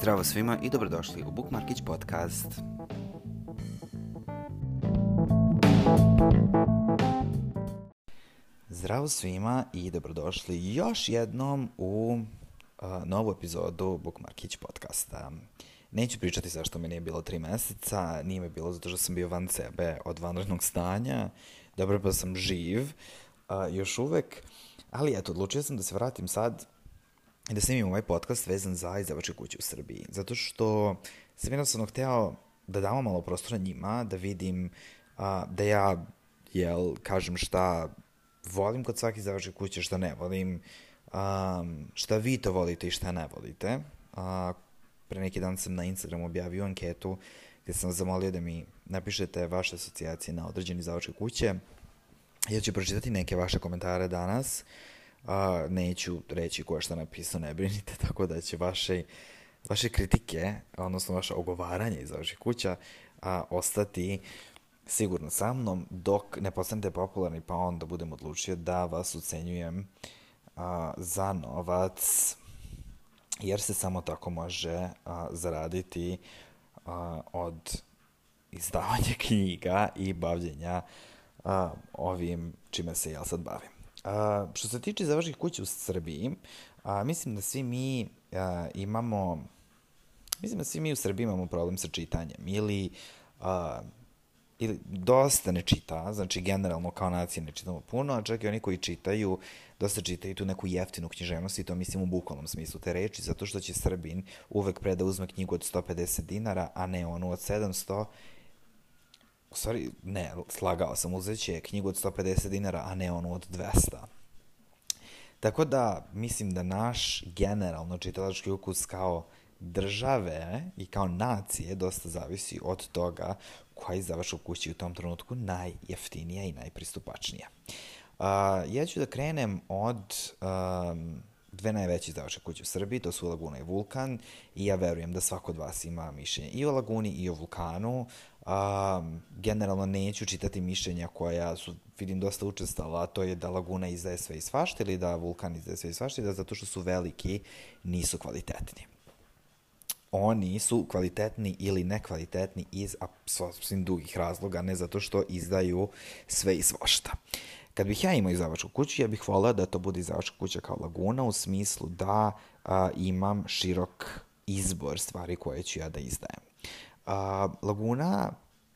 Zdravo svima i dobrodošli u Bookmarkić podcast. Zdravo svima i dobrodošli još jednom u uh, novu epizodu Bookmarkić podcasta. Neću pričati zašto me nije bilo tri meseca, nije me bilo zato što sam bio van sebe od vanrednog stanja, dobro pa sam živ, uh, još uvek, ali eto, odlučio sam da se vratim sad i da snimim ovaj podcast vezan za izdavačke kuće u Srbiji. Zato što sam jednostavno hteo da damo malo prostora njima, da vidim a, da ja, jel, kažem šta volim kod svake izdavačke kuće, šta ne volim, a, šta vi to volite i šta ne volite. A, pre neki dan sam na Instagramu objavio anketu gde sam zamolio da mi napišete vaše asocijacije na određeni izdavačke kuće. Ja ću pročitati neke vaše komentare danas. A, neću reći ko je šta napisao, ne brinite, tako da će vaše, vaše kritike, odnosno vaše ogovaranje iz vaših kuća, a, ostati sigurno sa mnom, dok ne postanete popularni, pa onda budem odlučio da vas ucenjujem a, za novac, jer se samo tako može a, zaraditi a, od izdavanja knjiga i bavljenja a, ovim čime se ja sad bavim. A, što se tiče zavažnih kuća u Srbiji, a, mislim da svi mi a, imamo, mislim da svi mi u Srbiji imamo problem sa čitanjem ili a, ili dosta ne čita, znači generalno kao nacija ne čitamo puno, a čak i oni koji čitaju, dosta čitaju tu neku jeftinu književnost i to mislim u bukvalnom smislu te reči, zato što će Srbin uvek pre da uzme knjigu od 150 dinara, a ne onu od 700, u stvari, ne, slagao sam, uzet će knjigu od 150 dinara, a ne onu od 200. Tako da, mislim da naš generalno čitalački ukus kao države i kao nacije dosta zavisi od toga koja izdavač u kući u tom trenutku najjeftinija i najpristupačnija. Uh, ja ću da krenem od um, dve najveće izdavače kuće u Srbiji, to su Laguna i Vulkan, i ja verujem da svako od vas ima mišljenje i o Laguni i o Vulkanu. Um, generalno neću čitati mišljenja koja su, vidim, dosta učestala, a to je da Laguna izdaje sve i svašta ili da Vulkan izdaje sve i svašta, da zato što su veliki nisu kvalitetni oni su kvalitetni ili nekvalitetni iz apsolutno drugih razloga, ne zato što izdaju sve i svašta. Kad bih ja imao izdavačku kuću, ja bih volao da to bude izdavačka kuća kao Laguna u smislu da a, imam širok izbor stvari koje ću ja da izdajem. A, Laguna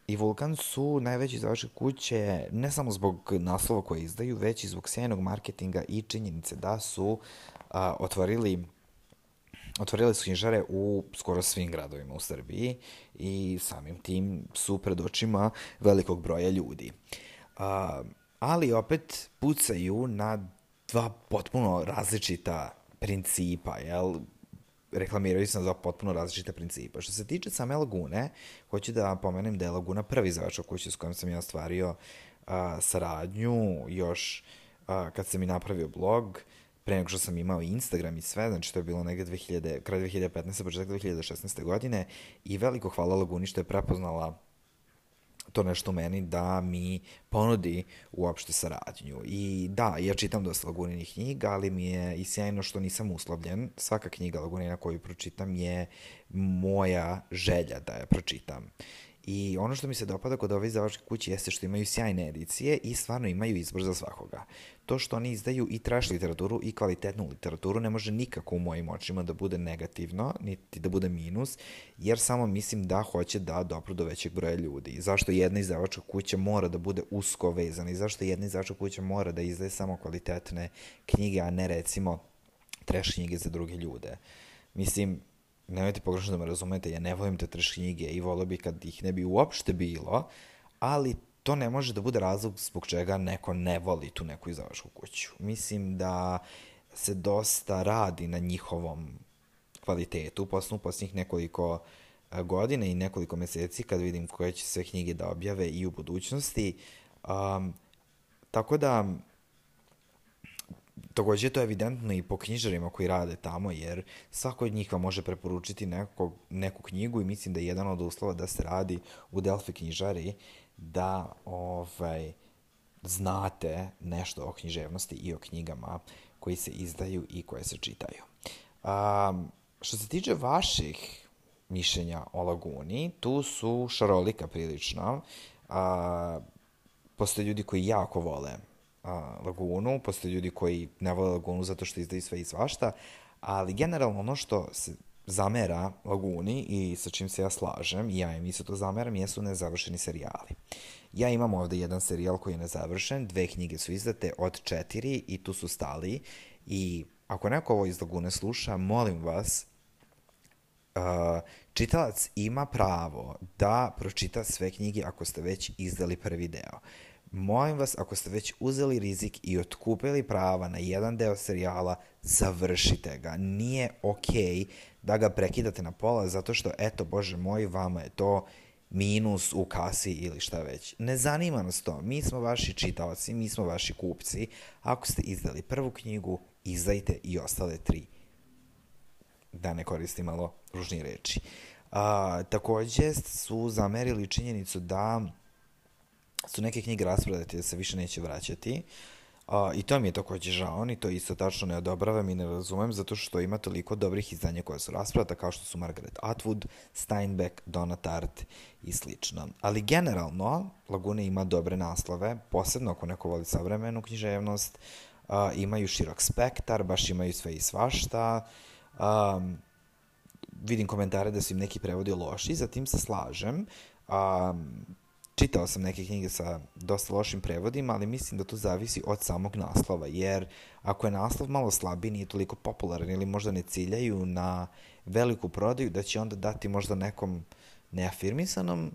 i Vulkan su najveće izdavačke kuće ne samo zbog naslova koje izdaju, već i zbog sjajnog marketinga i činjenice da su a, otvorili otvorile su knjižare u skoro svim gradovima u Srbiji i samim tim su pred očima velikog broja ljudi. A, ali opet pucaju na dva potpuno različita principa, jel? Reklamiraju se dva potpuno različita principa. Što se tiče same Lagune, hoću da pomenem da je Laguna prvi zavač kuće s kojim sam ja ostvario a, saradnju još a, kad sam i napravio blog, pre nego što sam imao Instagram i sve, znači to je bilo negde 2000, kraj 2015. početak 2016. godine i veliko hvala Laguni što je prepoznala to nešto meni da mi ponudi uopšte saradnju. I da, ja čitam dosta Laguninih knjiga, ali mi je i sjajno što nisam uslovljen. Svaka knjiga Lagunina koju pročitam je moja želja da je pročitam. I ono što mi se dopada kod ove izdavačke kuće jeste što imaju sjajne edicije i stvarno imaju izbor za svakoga. To što oni izdaju i trash literaturu i kvalitetnu literaturu ne može nikako u mojim očima da bude negativno, niti da bude minus, jer samo mislim da hoće da dopru do većeg broja ljudi. Zašto jedna izdavačka kuća mora da bude usko vezana i zašto jedna izdavačka kuća mora da izdaje samo kvalitetne knjige, a ne recimo trash knjige za druge ljude. Mislim, nemojte pogrešno da me razumete, ja ne volim te trash knjige i volio bih kad ih ne bi uopšte bilo, ali to ne može da bude razlog zbog čega neko ne voli tu neku izdavačku kuću. Mislim da se dosta radi na njihovom kvalitetu, posledno posljednjih nekoliko e, godina i nekoliko meseci kad vidim koje će sve knjige da objave i u budućnosti. Um, tako da Takođe je to evidentno i po knjižarima koji rade tamo, jer svako od njih vam može preporučiti neko, neku knjigu i mislim da je jedan od uslova da se radi u Delphi knjižari da ovaj, znate nešto o književnosti i o knjigama koji se izdaju i koje se čitaju. Um, što se tiče vaših mišljenja o Laguni, tu su šarolika prilično. A, postoje ljudi koji jako vole a, Lagunu, postoje ljudi koji ne vole Lagunu zato što izdaju sve i svašta, ali generalno ono što se zamera Laguni i sa čim se ja slažem, i ja im isto to zameram, jesu nezavršeni serijali. Ja imam ovde jedan serijal koji je nezavršen, dve knjige su izdate od četiri i tu su stali i ako neko ovo iz Lagune sluša, molim vas, uh, čitalac ima pravo da pročita sve knjige ako ste već izdali prvi deo. Molim vas, ako ste već uzeli rizik i otkupili prava na jedan deo serijala, završite ga. Nije okej okay da ga prekidate na pola zato što, eto, bože moj, vama je to minus u kasi ili šta već. Ne zanima nas to. Mi smo vaši čitavci, mi smo vaši kupci. Ako ste izdali prvu knjigu, izdajte i ostale tri. Da ne koristim malo ružnije reči. A, takođe su zamerili činjenicu da su neke knjige rasprodate da se više neće vraćati. A, I to mi je takođe žao, ni to isto tačno ne odobravam i ne razumem, zato što ima toliko dobrih izdanja koje su rasprodata, kao što su Margaret Atwood, Steinbeck, Donna Tartt i slično. Ali generalno, Laguna ima dobre naslove, posebno ako neko voli savremenu književnost, a, imaju širok spektar, baš imaju sve i svašta, a, vidim komentare da su im neki prevodi loši, zatim se slažem, a, čitao sam neke knjige sa dosta lošim prevodima, ali mislim da to zavisi od samog naslova, jer ako je naslov malo slabiji, nije toliko popularan ili možda ne ciljaju na veliku prodaju, da će onda dati možda nekom neafirmisanom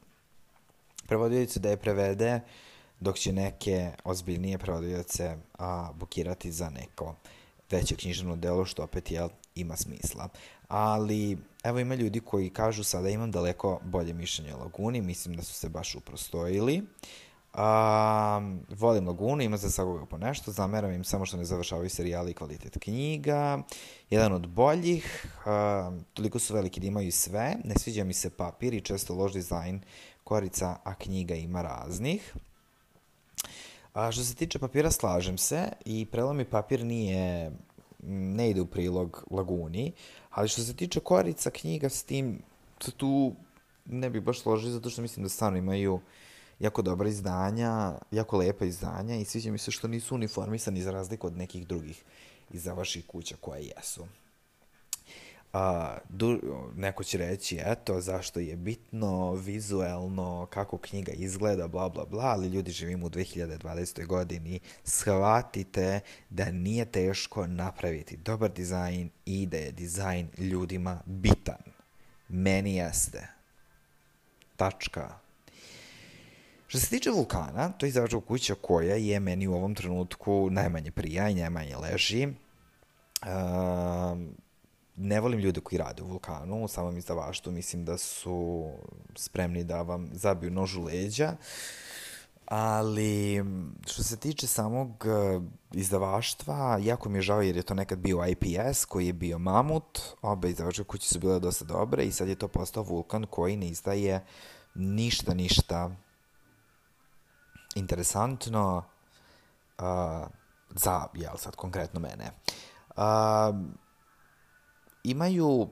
prevodiocu da je prevede, dok će neke ozbiljnije prevodioce a, bukirati za neko veće književno delo, što opet jel, ima smisla. Ali, evo ima ljudi koji kažu sada imam daleko bolje mišljenje o Laguni, mislim da su se baš uprostojili. A, volim Lagunu, ima za svakoga po nešto, zameram im samo što ne završavaju serijali i kvalitet knjiga. Jedan od boljih, a, toliko su veliki da imaju sve, ne sviđa mi se papir i često loš dizajn korica, a knjiga ima raznih. A što se tiče papira, slažem se i prelomi papir nije ne ide u prilog Laguni, ali što se tiče korica knjiga s tim, tu ne bih baš složio zato što mislim da stvarno imaju jako dobra izdanja, jako lepa izdanja i sviđa mi se što nisu uniformisani za razliku od nekih drugih izdavaših kuća koje jesu. A, du, neko će reći, eto, zašto je bitno vizuelno, kako knjiga izgleda, bla, bla, bla, ali ljudi živimo u 2020. godini, shvatite da nije teško napraviti dobar dizajn i da je dizajn ljudima bitan. Meni jeste. Tačka. Što se tiče vulkana, to je izdavačka kuća koja je meni u ovom trenutku najmanje prija i najmanje leži. Um, ne volim ljude koji rade u vulkanu, u samom izdavaštu, mislim da su spremni da vam zabiju nož u leđa, ali što se tiče samog e, izdavaštva, jako mi je žao jer je to nekad bio IPS koji je bio mamut, obe izdavačke kuće su bile dosta dobre i sad je to postao vulkan koji ne izdaje ništa, ništa interesantno uh, za, jel sad, konkretno mene. Uh, imaju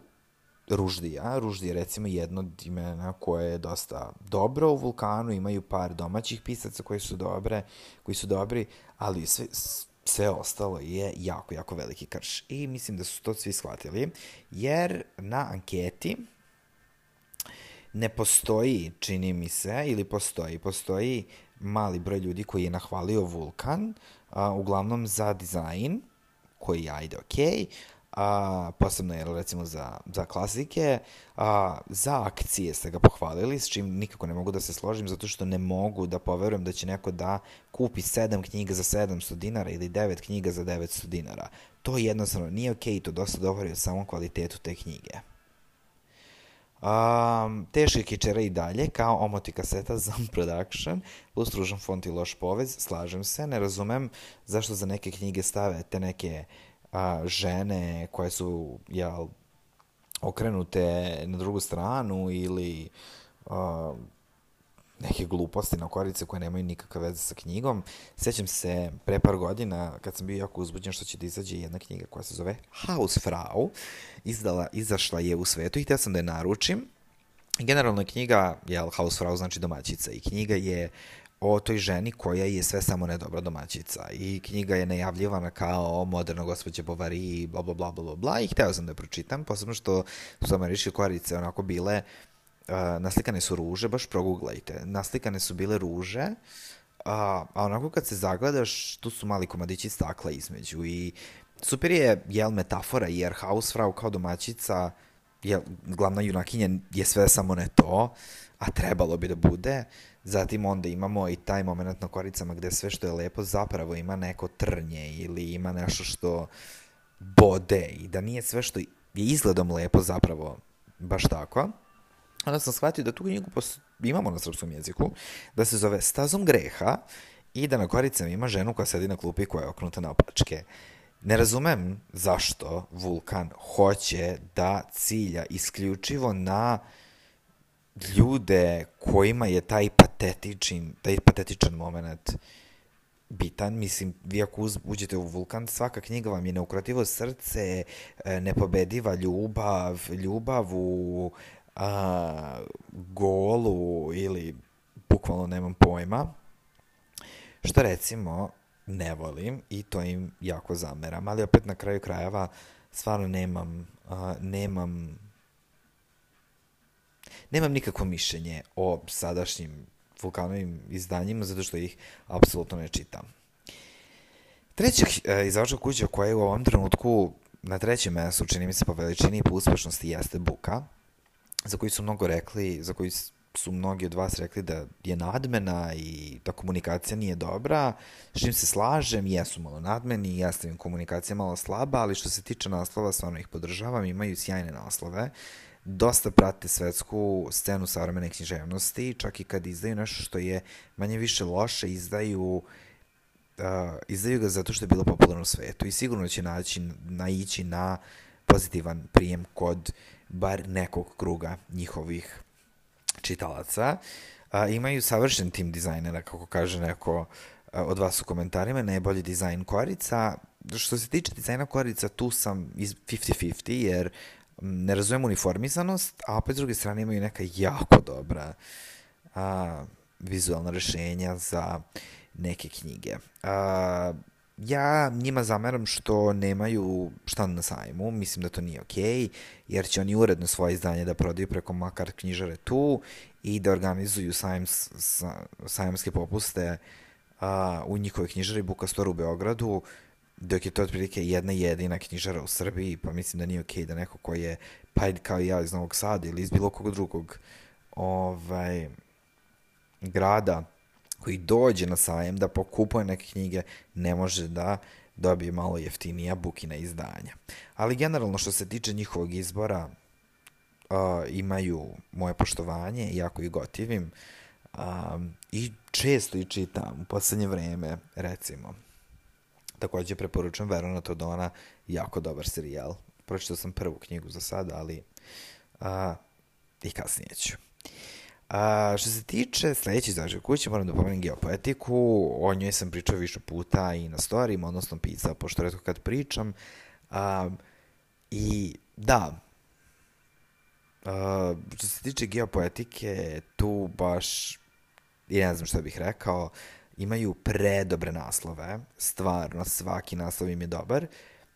Ruždija. Ruždija je recimo jedno od imena koje je dosta dobro u Vulkanu, imaju par domaćih pisaca koji su dobre, koji su dobri, ali sve, sve ostalo je jako, jako veliki krš. I mislim da su to svi shvatili, jer na anketi ne postoji, čini mi se, ili postoji, postoji mali broj ljudi koji je nahvalio Vulkan, a, uglavnom za dizajn, koji ajde okej, okay, a, posebno je recimo za, za klasike, a, za akcije ste ga pohvalili, s čim nikako ne mogu da se složim, zato što ne mogu da poverujem da će neko da kupi 7 knjiga za 700 dinara ili 9 knjiga za 900 dinara. To jednostavno nije okej okay, to dosta govori o samom kvalitetu te knjige. Um, teške kičere i dalje, kao omoti kaseta za production, plus ružan font i loš povez, slažem se, ne razumem zašto za neke knjige stave te neke uh, a, žene koje su jel, okrenute na drugu stranu ili a, neke gluposti na korice koje nemaju nikakve veze sa knjigom. Sećam se pre par godina kad sam bio jako uzbuđen što će da izađe jedna knjiga koja se zove Hausfrau. Izdala, izašla je u svetu i htio sam da je naručim. Generalno je knjiga, jel, Hausfrau znači domaćica i knjiga je o toj ženi koja je sve samo ne dobra domaćica. I knjiga je najavljivana kao moderna gospođa Bovary i bla bla bla bla bla. I hteo sam da je pročitam, posebno što su američke korice onako bile uh, naslikane su ruže, baš proguglajte, naslikane su bile ruže, a, a onako kad se zagledaš, tu su mali komadići stakla između. I super je, jel, metafora, jer Hausfrau kao domaćica, jel, glavna junakinja je sve samo ne to, a trebalo bi da bude, Zatim onda imamo i taj moment na koricama gde sve što je lepo zapravo ima neko trnje ili ima nešto što bode i da nije sve što je izgledom lepo zapravo baš tako. Onda sam shvatio da tu knjigu imamo na srpskom jeziku, da se zove Stazom greha i da na koricama ima ženu koja sedi na klupi koja je oknuta na opačke. Ne razumem zašto Vulkan hoće da cilja isključivo na uh, ljude kojima je taj patetičan, taj patetičan moment bitan. Mislim, vi ako uđete u vulkan, svaka knjiga vam je neukrotivo srce, e, nepobediva ljubav, ljubav u a, golu ili bukvalno nemam pojma. Što recimo ne volim i to im jako zameram, ali opet na kraju krajeva stvarno nemam, a, nemam nemam nikakvo mišljenje o sadašnjim vulkanovim izdanjima, zato što ih apsolutno ne čitam. Treća e, izdavačka kuća koja je u ovom trenutku na trećem mestu, čini mi se po veličini i po uspešnosti, jeste Buka, za koju su mnogo rekli, za koju su mnogi od vas rekli da je nadmena i da komunikacija nije dobra, s čim se slažem, jesu malo nadmeni, jeste im komunikacija malo slaba, ali što se tiče naslova, stvarno ih podržavam, imaju sjajne naslove dosta prate svetsku scenu savremene književnosti, čak i kad izdaju nešto što je manje više loše, izdaju uh, izdaju ga zato što je bilo popularno u svetu i sigurno će naći, naići na pozitivan prijem kod bar nekog kruga njihovih čitalaca. Uh, imaju savršen tim dizajnera, kako kaže neko uh, od vas u komentarima, najbolji dizajn korica. Što se tiče dizajna korica, tu sam 50-50, jer ne razumem uniformisanost, a opet s druge strane imaju neka jako dobra a, vizualna rešenja za neke knjige. A, ja njima zameram što nemaju štan na sajmu, mislim da to nije okej, okay, jer će oni uredno svoje izdanje da prodaju preko makar knjižare tu i da organizuju sajms, sajamske popuste a, u njihovoj knjižari Buka Store u Beogradu, dok je to otprilike jedna jedina knjižara u Srbiji, pa mislim da nije okej okay da neko koji je, pa kao i ja iz Novog Sada ili iz bilo kog drugog ovaj, grada koji dođe na sajem da pokupuje neke knjige, ne može da dobije malo jeftinija bukina izdanja. Ali generalno što se tiče njihovog izbora, uh, imaju moje poštovanje, jako ih gotivim, um, i često i čitam u poslednje vreme, recimo, Takođe preporučujem Verona Todona, jako dobar serijal. Pročitao sam prvu knjigu za sada, ali a, i kasnije ću. A, što se tiče sledeće izražaje kuće, moram da pomenem geopoetiku, o njoj sam pričao više puta i na storijima, odnosno pisao, pošto redko kad pričam. A, I da, a, što se tiče geopoetike, tu baš, i ne znam šta bih rekao, imaju predobre naslove, stvarno svaki naslov im je dobar,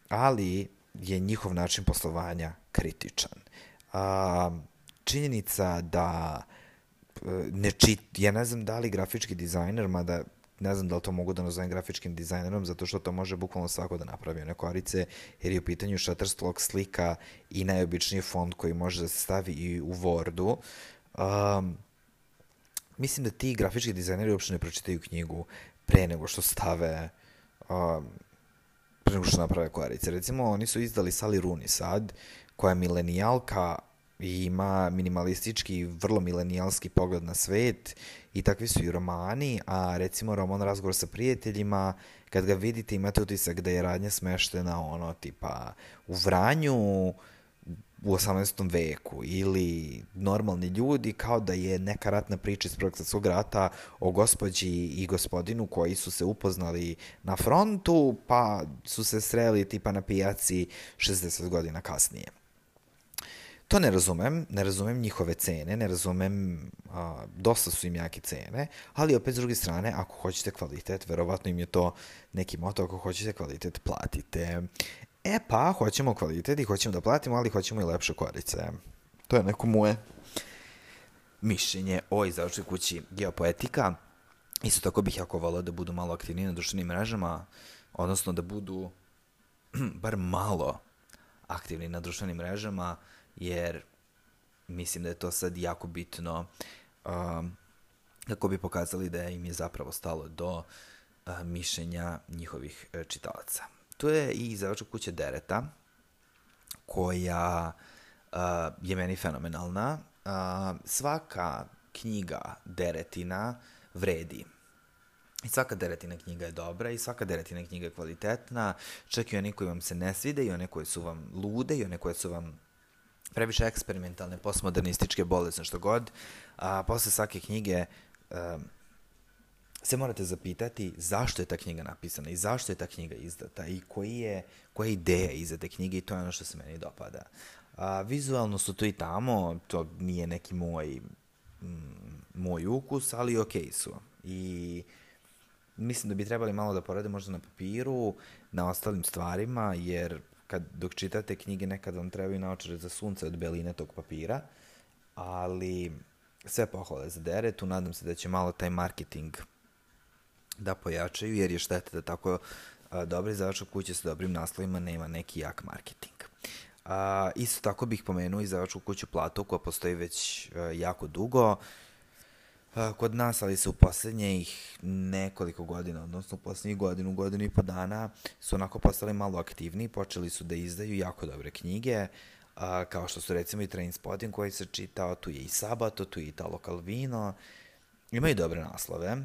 ali je njihov način poslovanja kritičan. A, činjenica da e, ne čit, ja ne znam da li grafički dizajner, mada ne znam da li to mogu da nazovem grafičkim dizajnerom, zato što to može bukvalno svako da napravi one korice, jer je u pitanju Shutterstock slika i najobičniji font koji može da se stavi i u Wordu. Um, mislim da ti grafički dizajneri uopšte ne pročitaju knjigu pre nego što stave um, pre nego što naprave kvarice. Recimo, oni su izdali Sally Rooney sad, koja je milenijalka i ima minimalistički, vrlo milenijalski pogled na svet i takvi su i romani, a recimo roman Razgovor sa prijateljima, kad ga vidite imate utisak da je radnja smeštena ono tipa u Vranju, u 18. veku ili normalni ljudi kao da je neka ratna priča iz Prvog svjetskog rata o gospođi i gospodinu koji su se upoznali na frontu pa su se sreli tipa na pijaci 60 godina kasnije. To ne razumem, ne razumem njihove cene, ne razumem, a, dosta su im jake cene, ali opet s druge strane, ako hoćete kvalitet, verovatno im je to neki moto, ako hoćete kvalitet, platite. E pa, hoćemo kvalitet i hoćemo da platimo, ali hoćemo i lepše korice. To je neko moje mišljenje o izdavačkoj kući Geopoetika. Isto tako bih jako volao da budu malo aktivniji na društvenim mrežama, odnosno da budu bar malo aktivni na društvenim mrežama, jer mislim da je to sad jako bitno um, kako bi pokazali da im je zapravo stalo do uh, mišljenja njihovih uh, čitalaca. Tu je i izdavačka kuća Dereta, koja uh, je meni fenomenalna. Uh, svaka knjiga Deretina vredi. I svaka deretina knjiga je dobra i svaka deretina knjiga je kvalitetna, čak i one koje vam se ne svide i one koje su vam lude i one koje su vam previše eksperimentalne, postmodernističke, bolesne, što god. A posle svake knjige um, se morate zapitati zašto je ta knjiga napisana i zašto je ta knjiga izdata i koji je, koja je ideja iza te knjige i to je ono što se meni dopada. A, vizualno su tu i tamo, to nije neki moj, mm, moj ukus, ali okej okay su. I mislim da bi trebali malo da porade možda na papiru, na ostalim stvarima, jer kad, dok čitate knjige nekad vam trebaju naočare za sunce od beline tog papira, ali sve pohvale za Deretu, nadam se da će malo taj marketing da pojačaju, jer je šteta da tako a, dobri zavačak kuće sa dobrim naslovima nema neki jak marketing. A, isto tako bih pomenuo i zavačku kuću Plato koja postoji već a, jako dugo a, kod nas, ali se u poslednjih nekoliko godina, odnosno u poslednjih godinu, godinu i po dana su onako postali malo aktivniji, počeli su da izdaju jako dobre knjige, a, kao što su recimo i Trainspotting koji se čitao, tu je i Sabato, tu je i Italo Calvino, imaju dobre naslove,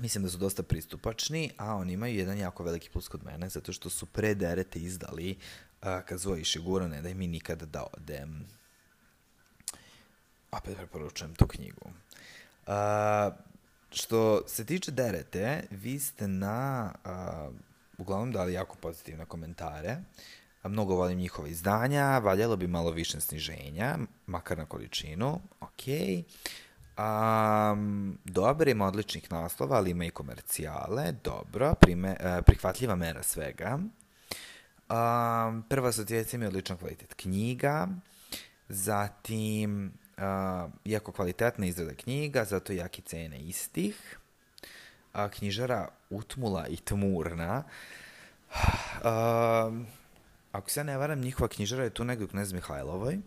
mislim da su dosta pristupačni, a oni imaju jedan jako veliki plus kod mene, zato što su pre derete izdali uh, Kazuo Ishiguro, ne daj mi nikada da odem. Opet preporučujem tu knjigu. Uh, što se tiče derete, vi ste na, uh, uglavnom dali jako pozitivne komentare, a mnogo volim njihova izdanja, valjalo bi malo više sniženja, makar na količinu, okej. Okay. Um, dobar ima odličnih naslova, ali ima i komercijale. Dobro, prime, uh, prihvatljiva mera svega. Um, prva asocijacija mi je odličan kvalitet knjiga. Zatim, uh, jako kvalitetna izrada knjiga, zato jaki cene istih. A, knjižara utmula i tmurna. Uh, ako se ja ne varam, njihova knjižara je tu negdje u Knez Mihajlovoj.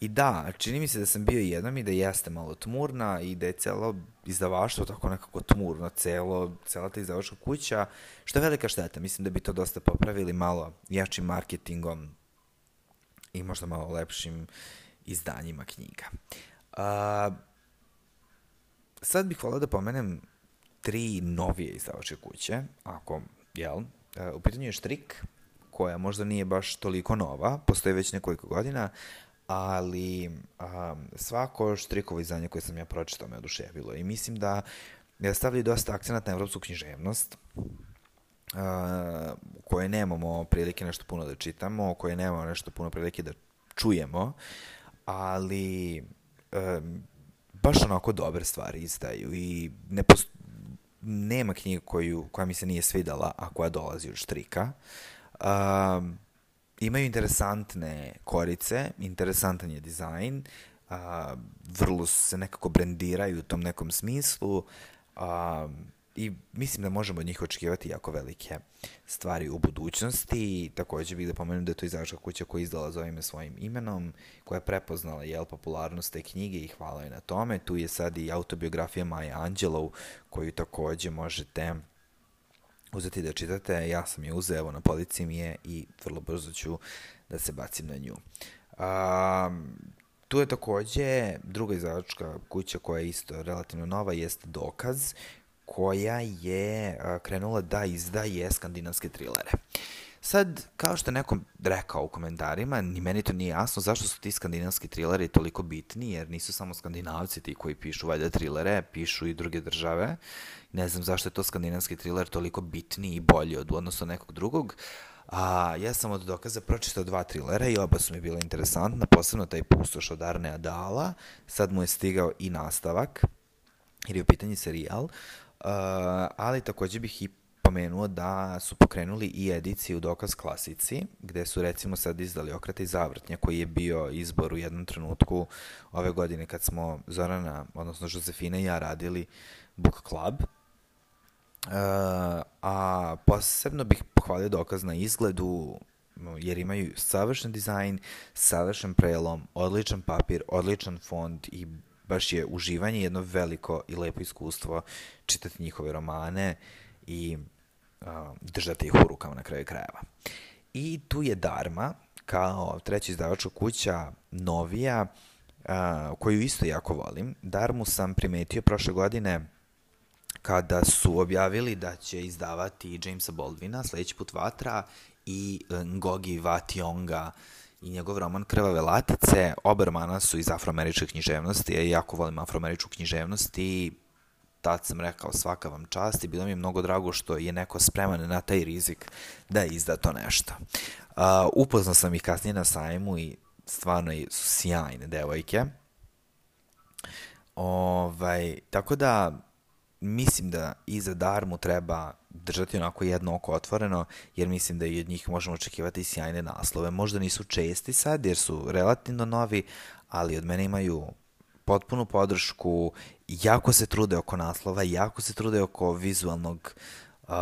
I da, čini mi se da sam bio jednom i da jeste malo tmurna i da je celo izdavaštvo tako nekako tmurno, celo, cela ta izdavačka kuća, što je velika šteta. Mislim da bi to dosta popravili malo jačim marketingom i možda malo lepšim izdanjima knjiga. A, sad bih volao da pomenem tri novije izdavačke kuće, ako, jel, u pitanju je Štrik, koja možda nije baš toliko nova, postoji već nekoliko godina, ali um, svako štrikovo izdanje koje sam ja pročitao me oduševilo i mislim da je stavili dosta akcenat na evropsku književnost, uh, koje nemamo prilike nešto puno da čitamo, koje nemamo nešto puno prilike da čujemo, ali um, baš onako dobre stvari izdaju i ne post... nema knjiga koju, koja mi se nije svidala, a koja dolazi od štrika. Um, imaju interesantne korice, interesantan je dizajn, a, vrlo se nekako brendiraju u tom nekom smislu a, i mislim da možemo od njih očekivati jako velike stvari u budućnosti. Takođe bih da pomenem da je to izašla kuća koja je izdala za ovime svojim imenom, koja je prepoznala jel, popularnost te knjige i hvala je na tome. Tu je sad i autobiografija Maja Anđelov, koju takođe možete uzeti da čitate, ja sam je uzeo, evo na polici mi je i vrlo brzo ću da se bacim na nju. A, tu je takođe druga izdavačka kuća koja je isto relativno nova, jeste Dokaz, koja je a, krenula da izdaje skandinavske trilere. Sad, kao što je neko rekao u komentarima, ni meni to nije jasno zašto su ti skandinavski trileri toliko bitni, jer nisu samo skandinavci ti koji pišu valjda trilere, pišu i druge države. Ne znam zašto je to skandinavski triler toliko bitni i bolji od odnosno nekog drugog. A, ja sam od dokaza pročitao dva trilera i oba su mi bila interesantna, posebno taj pustoš od Arne Adala. Sad mu je stigao i nastavak, jer je u pitanju serijal. Uh, ali takođe bih i pomenuo da su pokrenuli i ediciju Dokaz klasici, gde su recimo sad izdali Okrata i zavrtnja, koji je bio izbor u jednom trenutku ove godine kad smo Zorana, odnosno Josefina i ja radili Book Club. Uh, a posebno bih pohvalio dokaz na izgledu, jer imaju savršen dizajn, savršen prelom, odličan papir, odličan font i baš je uživanje jedno veliko i lepo iskustvo čitati njihove romane i držati ih u rukama na kraju krajeva. I tu je Dharma, kao treća izdavačka kuća, novija, uh, koju isto jako volim. Darmu sam primetio prošle godine kada su objavili da će izdavati Jamesa Baldwina, sledeći put Vatra i Ngogi Vationga i njegov roman Krvave latice. Oba romana su iz afroameričke književnosti, ja jako volim afroameričku književnost i tad sam rekao svaka vam čast i bilo mi je mnogo drago što je neko spreman na taj rizik da izda to nešto. Uh, upoznao sam ih kasnije na sajmu i stvarno su sjajne devojke. Ovaj, tako da mislim da i za Darmu treba držati onako jedno oko otvoreno, jer mislim da i od njih možemo očekivati sjajne naslove. Možda nisu česti sad, jer su relativno novi, ali od mene imaju potpunu podršku, jako se trude oko naslova, jako se trude oko vizualnog uh,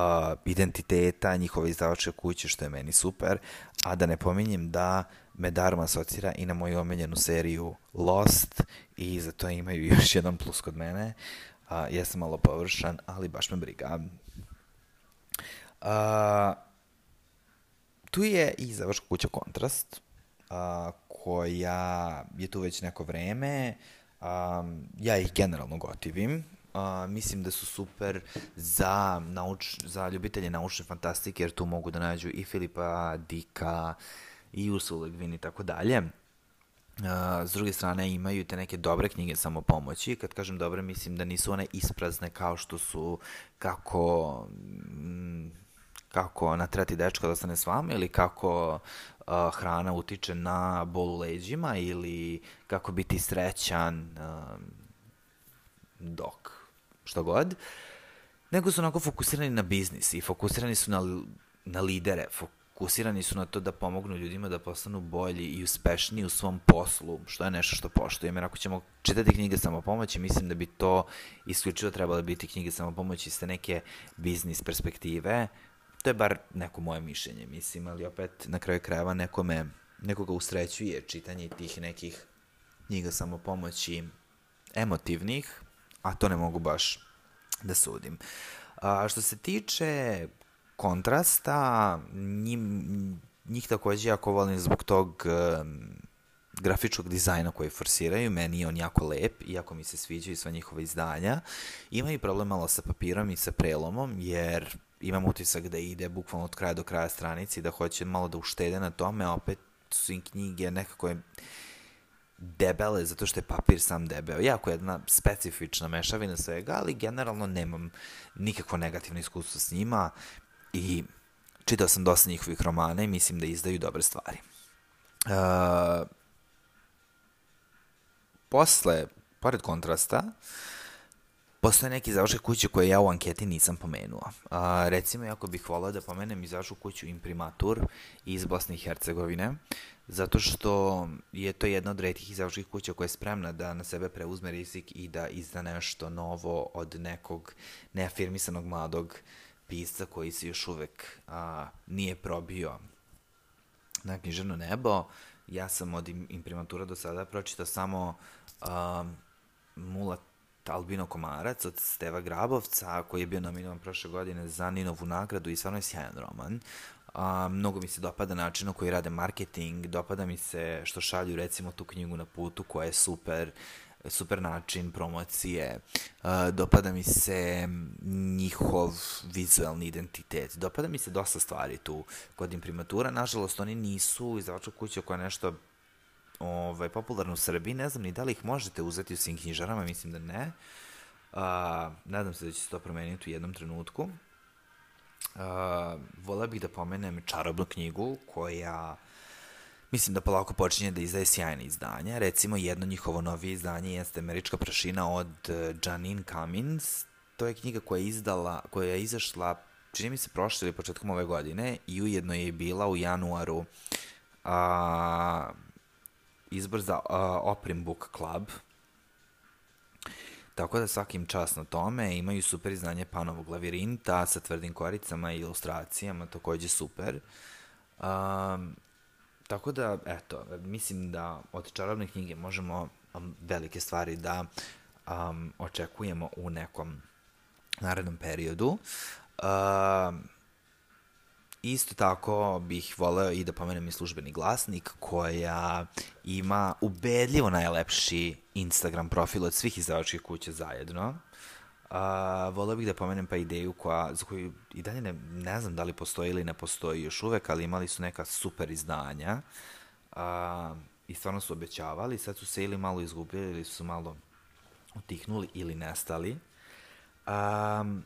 identiteta njihove izdavače kuće, što je meni super, a da ne pominjem da me Dharma asocira i na moju omenjenu seriju Lost i za to imaju još jedan plus kod mene. Uh, jesam malo površan, ali baš me briga. Uh, tu je i završka kuća Kontrast, uh, koja je tu već neko vreme. Um, ja ih generalno gotivim. Uh, mislim da su super za, nauč, za ljubitelje naučne fantastike, jer tu mogu da nađu i Filipa Dika, i Ursula Gwin i tako dalje. Uh, s druge strane imaju te neke dobre knjige samopomoći. Kad kažem dobre, mislim da nisu one isprazne kao što su kako mm, kako natrati dečka da ostane s vama ili kako uh, hrana utiče na bol u leđima ili kako biti srećan uh, dok što god, nego su onako fokusirani na biznis i fokusirani su na, na lidere, fokusirani su na to da pomognu ljudima da postanu bolji i uspešniji u svom poslu, što je nešto što poštujem. Jer ako ćemo čitati knjige samopomoći, mislim da bi to isključivo trebalo biti knjige samopomoći te neke biznis perspektive, To je bar neko moje mišljenje, mislim, ali opet na kraju krajeva nekome, nekoga usrećuje čitanje tih nekih knjiga samopomoći emotivnih, a to ne mogu baš da sudim. A, što se tiče kontrasta, njim, njih takođe jako volim zbog tog grafičkog dizajna koji forsiraju, meni je on jako lep, iako mi se sviđaju sva njihova izdanja. Ima i problem malo sa papirom i sa prelomom, jer imam utisak da ide bukvalno od kraja do kraja stranici, da hoće malo da uštede na tome, opet su im knjige nekako je debele, zato što je papir sam debeo. Jako je jedna specifična mešavina svega, ali generalno nemam nikakvo negativno iskustvo s njima i čitao sam dosta njihovih romana i mislim da izdaju dobre stvari. Uh, posle, pored kontrasta, uh, Postoje neki završak kuće koje ja u anketi nisam pomenuo. A, recimo, ako bih volao da pomenem i završak kuću Imprimatur iz Bosne i Hercegovine, zato što je to jedna od redkih završkih kuća koja je spremna da na sebe preuzme rizik i da izda nešto novo od nekog neafirmisanog mladog pisca koji se još uvek a, nije probio na knjiženo nebo. Ja sam od imprimatura do sada pročitao samo a, Mula Albino Komarac od Steva Grabovca, koji je bio nominovan prošle godine za Ninovu nagradu i stvarno je sjajan roman. A, mnogo mi se dopada način na koji rade marketing, dopada mi se što šalju recimo tu knjigu na putu koja je super, super način promocije, uh, dopada mi se njihov vizualni identitet, dopada mi se dosta stvari tu kod imprimatura, nažalost oni nisu izdavača kuća koja nešto ovaj, popularno u Srbiji, ne znam ni da li ih možete uzeti u svim knjižarama, mislim da ne. Uh, nadam se da će se to promeniti u jednom trenutku. Uh, voleo bih da pomenem čarobnu knjigu koja mislim da polako počinje da izdaje sjajne izdanja. Recimo jedno njihovo novije izdanje jeste Američka prašina od uh, Janine Cummins. To je knjiga koja je izdala, koja je izašla čini mi se prošle ili početkom ove godine i ujedno je bila u januaru a, izbor za uh, Oprim Book Club. Tako da svakim čas na tome imaju super izdanje Panovog lavirinta sa tvrdim koricama i ilustracijama, takođe super. Um, tako da, eto, mislim da od čarobne knjige možemo um, velike stvari da um, očekujemo u nekom narednom periodu. Um, Isto tako bih voleo i da pomenem i službeni glasnik koja ima ubedljivo najlepši Instagram profil od svih izdavačkih kuća zajedno. Uh, voleo bih da pomenem pa ideju koja, za koju i dalje ne, ne znam da li postoji ili ne postoji još uvek, ali imali su neka super izdanja uh, i stvarno su obećavali, sad su se ili malo izgubili ili su malo utihnuli ili nestali. Um,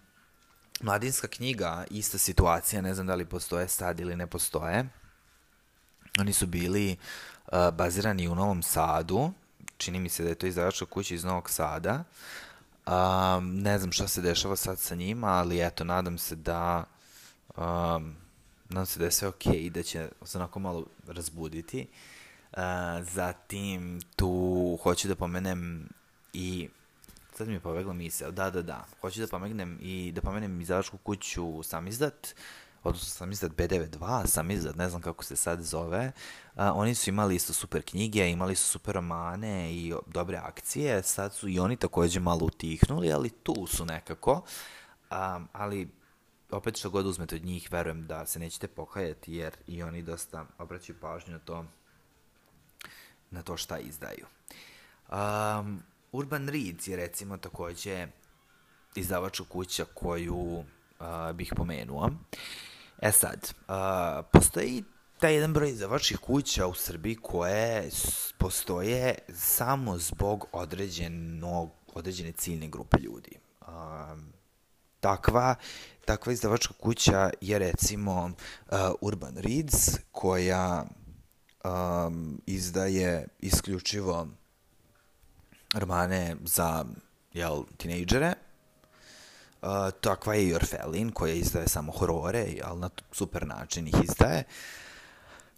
Mladinska knjiga, ista situacija, ne znam da li postoje sad ili ne postoje. Oni su bili uh, bazirani u Novom Sadu, čini mi se da je to izdavačka kuća iz Novog Sada. Um, ne znam šta se dešava sad sa njima, ali eto, nadam se da um, nadam se da je sve okej okay i da će se onako malo razbuditi. Uh, zatim tu hoću da pomenem i sad mi je povegla misel, da, da, da, hoću da pomegnem i da pomenem izdavačku kuću Samizdat, odnosno Samizdat B92, Samizdat, ne znam kako se sad zove, a, oni su imali isto super knjige, imali su super romane i dobre akcije, sad su i oni takođe malo utihnuli, ali tu su nekako, a, ali opet što god uzmete od njih, verujem da se nećete pokajati, jer i oni dosta obraćaju pažnju na to, na to šta izdaju. Um, Urban Reads je recimo takođe izdavača kuća koju uh, bih pomenuo. E sad, uh, postoji taj jedan broj izdavačkih kuća u Srbiji koje postoje samo zbog određenog, određene ciljne grupe ljudi. Uh, takva, takva izdavačka kuća je recimo uh, Urban Reads koja um, izdaje isključivo romane za, jel, tinejdžere. Uh, takva je i Orfelin, koja izdaje samo horore, ali na super način ih izdaje.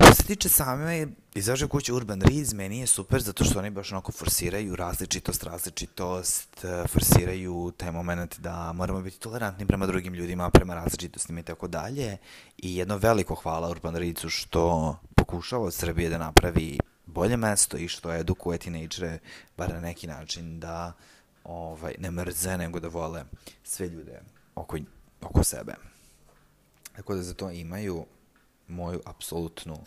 Što se tiče same izraže kuće Urban Reads, meni je super zato što oni baš onako forsiraju različitost, različitost, uh, forsiraju taj moment da moramo biti tolerantni prema drugim ljudima, prema različitostima i tako dalje. I jedno veliko hvala Urban Readsu što pokušava od Srbije da napravi bolje mesto i što edukuje tinejdžere bar na neki način da ovaj, ne mrze, nego da vole sve ljude oko, oko sebe. Tako da za to imaju moju apsolutnu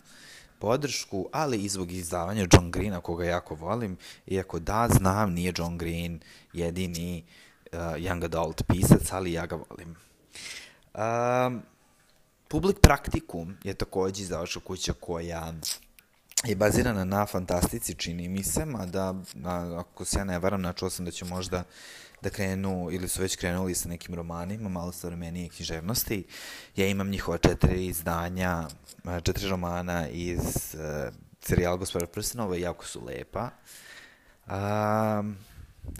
podršku, ali i zbog izdavanja John Greena, koga jako volim, iako da, znam, nije John Green jedini uh, young adult pisac, ali ja ga volim. Um, Public Practicum je takođe izdavača kuća koja je bazirana na fantastici, čini mi se, mada, a, ako se ja ne varam, načuo sam da će možda da krenu, ili su već krenuli sa nekim romanima, malo savremenije književnosti. Ja imam njihova četiri izdanja, četiri romana iz uh, serijala Gospodara Prstenova, jako su lepa. A,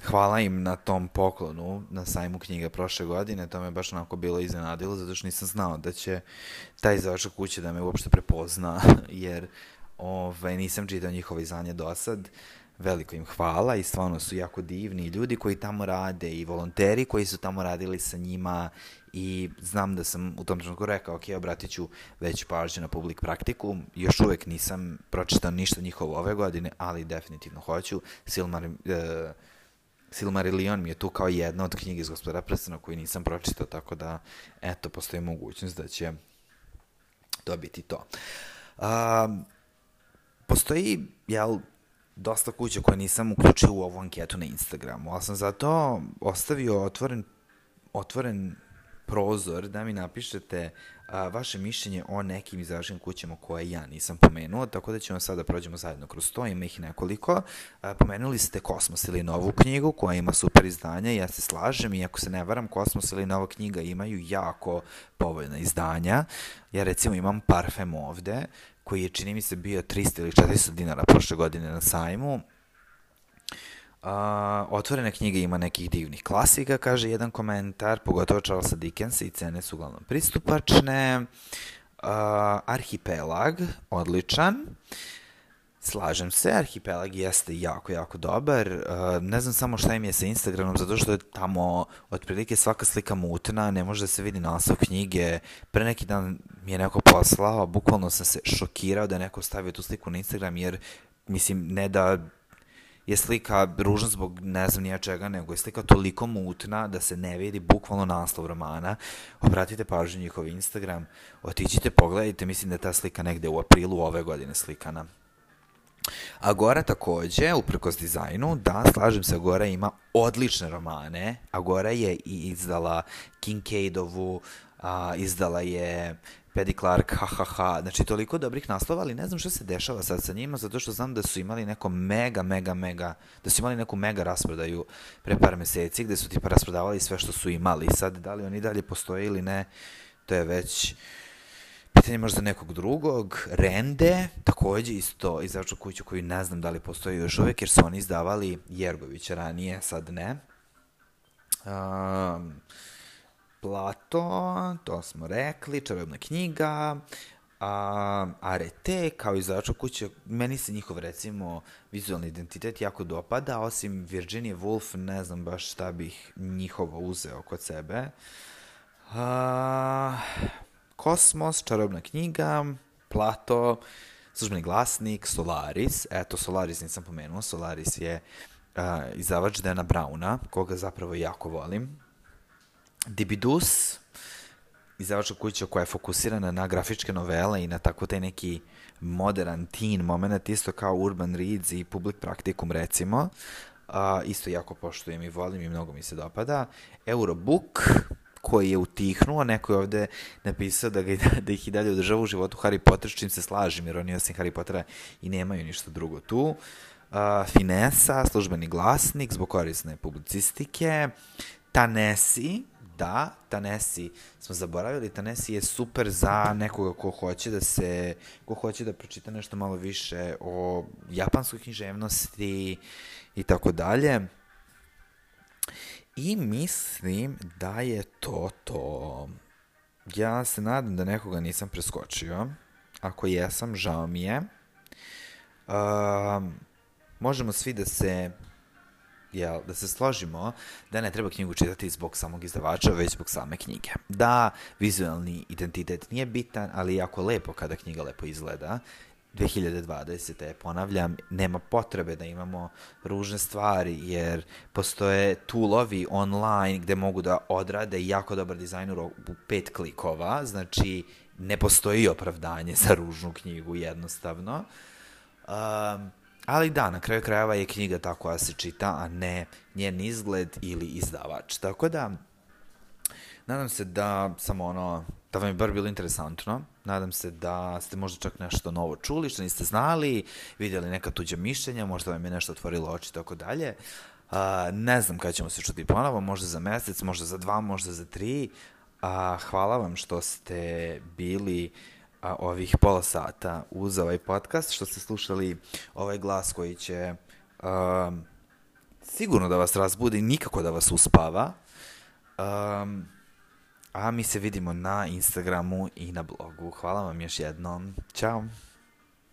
hvala im na tom poklonu na sajmu knjiga prošle godine, to me baš onako bilo iznenadilo, zato što nisam znao da će taj izdavača kuće da me uopšte prepozna, jer Ovaj, nisam čitao njihove izdanje do sad. Veliko im hvala i stvarno su jako divni ljudi koji tamo rade i volonteri koji su tamo radili sa njima i znam da sam u tom trenutku rekao, ok, obratit ću veću pažnju na publik praktiku. Još uvek nisam pročitao ništa njihovo ove godine, ali definitivno hoću. Silmar, uh, Silmarillion mi je tu kao jedna od knjiga iz gospodara prstana koju nisam pročitao, tako da, eto, postoji mogućnost da će to biti to. Um, postoji, jel, dosta kuća koje nisam uključio u ovu anketu na Instagramu, ali sam zato ostavio otvoren, otvoren prozor da mi napišete a, vaše mišljenje o nekim izdavačkim kućama koje ja nisam pomenuo, tako da ćemo sada da prođemo zajedno kroz to, ima ih nekoliko. A, pomenuli ste Kosmos ili novu knjigu koja ima super izdanja, ja se slažem i ako se ne varam, Kosmos ili nova knjiga imaju jako povoljna izdanja. Ja recimo imam parfem ovde, koji je čini mi se bio 300 ili 400 dinara prošle godine na sajmu, Uh, otvorene knjige ima nekih divnih klasika, kaže jedan komentar, pogotovo Charlesa Dickensa i cene su uglavnom pristupačne. Uh, arhipelag, odličan. Slažem se, Arhipelag jeste jako, jako dobar. Ne znam samo šta im je sa Instagramom, zato što je tamo otprilike svaka slika mutna, ne može da se vidi naslov knjige. Pre neki dan mi je neko poslao, bukvalno sam se šokirao da je neko stavio tu sliku na Instagram, jer mislim, ne da je slika ružna zbog ne znam nija čega, nego je slika toliko mutna da se ne vidi bukvalno naslov romana. Obratite pažnju njihov Instagram, otiđite, pogledajte, mislim da je ta slika negde u aprilu ove godine slikana. Agora takođe, uprkos dizajnu, da, slažem se, Agora ima odlične romane. Agora je i izdala Kincaidovu, a, izdala je Paddy Clark, ha, ha, ha. Znači, toliko dobrih naslova, ali ne znam šta se dešava sad sa njima, zato što znam da su imali neko mega, mega, mega, da su imali neku mega rasprodaju pre par meseci, gde su tipa rasprodavali sve što su imali. Sad, da li oni dalje postoje ili ne, to je već pitanje možda nekog drugog. Rende, takođe isto izdavaču kuću koju ne znam da li postoji još uvek, jer su oni izdavali Jergovića ranije, sad ne. Um, Plato, to smo rekli, čarobna knjiga, a, Arete, kao izdavača kuće, meni se njihov, recimo, vizualni identitet jako dopada, osim Virginia Woolf, ne znam baš šta bih njihovo uzeo kod sebe. A, Kosmos, čarobna knjiga, Plato, službeni glasnik, Solaris, eto, Solaris nisam pomenuo, Solaris je a, izdavač Dana Brauna, koga zapravo jako volim, Dibidus, izdavačka kuća koja je fokusirana na grafičke novele i na tako taj neki modern teen moment, isto kao Urban Reads i Public Practicum recimo. Uh, isto jako poštujem i volim i mnogo mi se dopada. Eurobook, koji je utihnuo, neko je ovde napisao da, ga, da ih i dalje održava u životu Harry Potter, čim se slažem, jer oni osim Harry Pottera i nemaju ništa drugo tu. Uh, Finesa, službeni glasnik, zbog korisne publicistike. Tanesi, da, Tanesi smo zaboravili, Tanesi je super za nekoga ko hoće da se, ko hoće da pročita nešto malo više o japanskoj književnosti i tako dalje. I mislim da je to to. Ja se nadam da nekoga nisam preskočio. Ako jesam, žao mi je. Uh, možemo svi da se jel, da se složimo da ne treba knjigu čitati zbog samog izdavača, već zbog same knjige. Da, vizualni identitet nije bitan, ali jako lepo kada knjiga lepo izgleda. 2020. ponavljam, nema potrebe da imamo ružne stvari, jer postoje toolovi online gde mogu da odrade jako dobar dizajn u pet klikova, znači ne postoji opravdanje za ružnu knjigu jednostavno. Um, Ali da, na kraju krajeva je knjiga ta koja se čita, a ne njen izgled ili izdavač. Tako da, nadam se da sam ono, da vam je bar bilo interesantno. Nadam se da ste možda čak nešto novo čuli, što niste znali, vidjeli neka tuđa mišljenja, možda vam je nešto otvorilo oči i tako dalje. Uh, ne znam kada ćemo se čuti ponovo, možda za mesec, možda za dva, možda za tri. Uh, hvala vam što ste bili a, ovih pola sata uz ovaj podcast, što ste slušali ovaj glas koji će um, sigurno da vas razbudi, nikako da vas uspava. Um, a mi se vidimo na Instagramu i na blogu. Hvala vam još jednom. Ćao!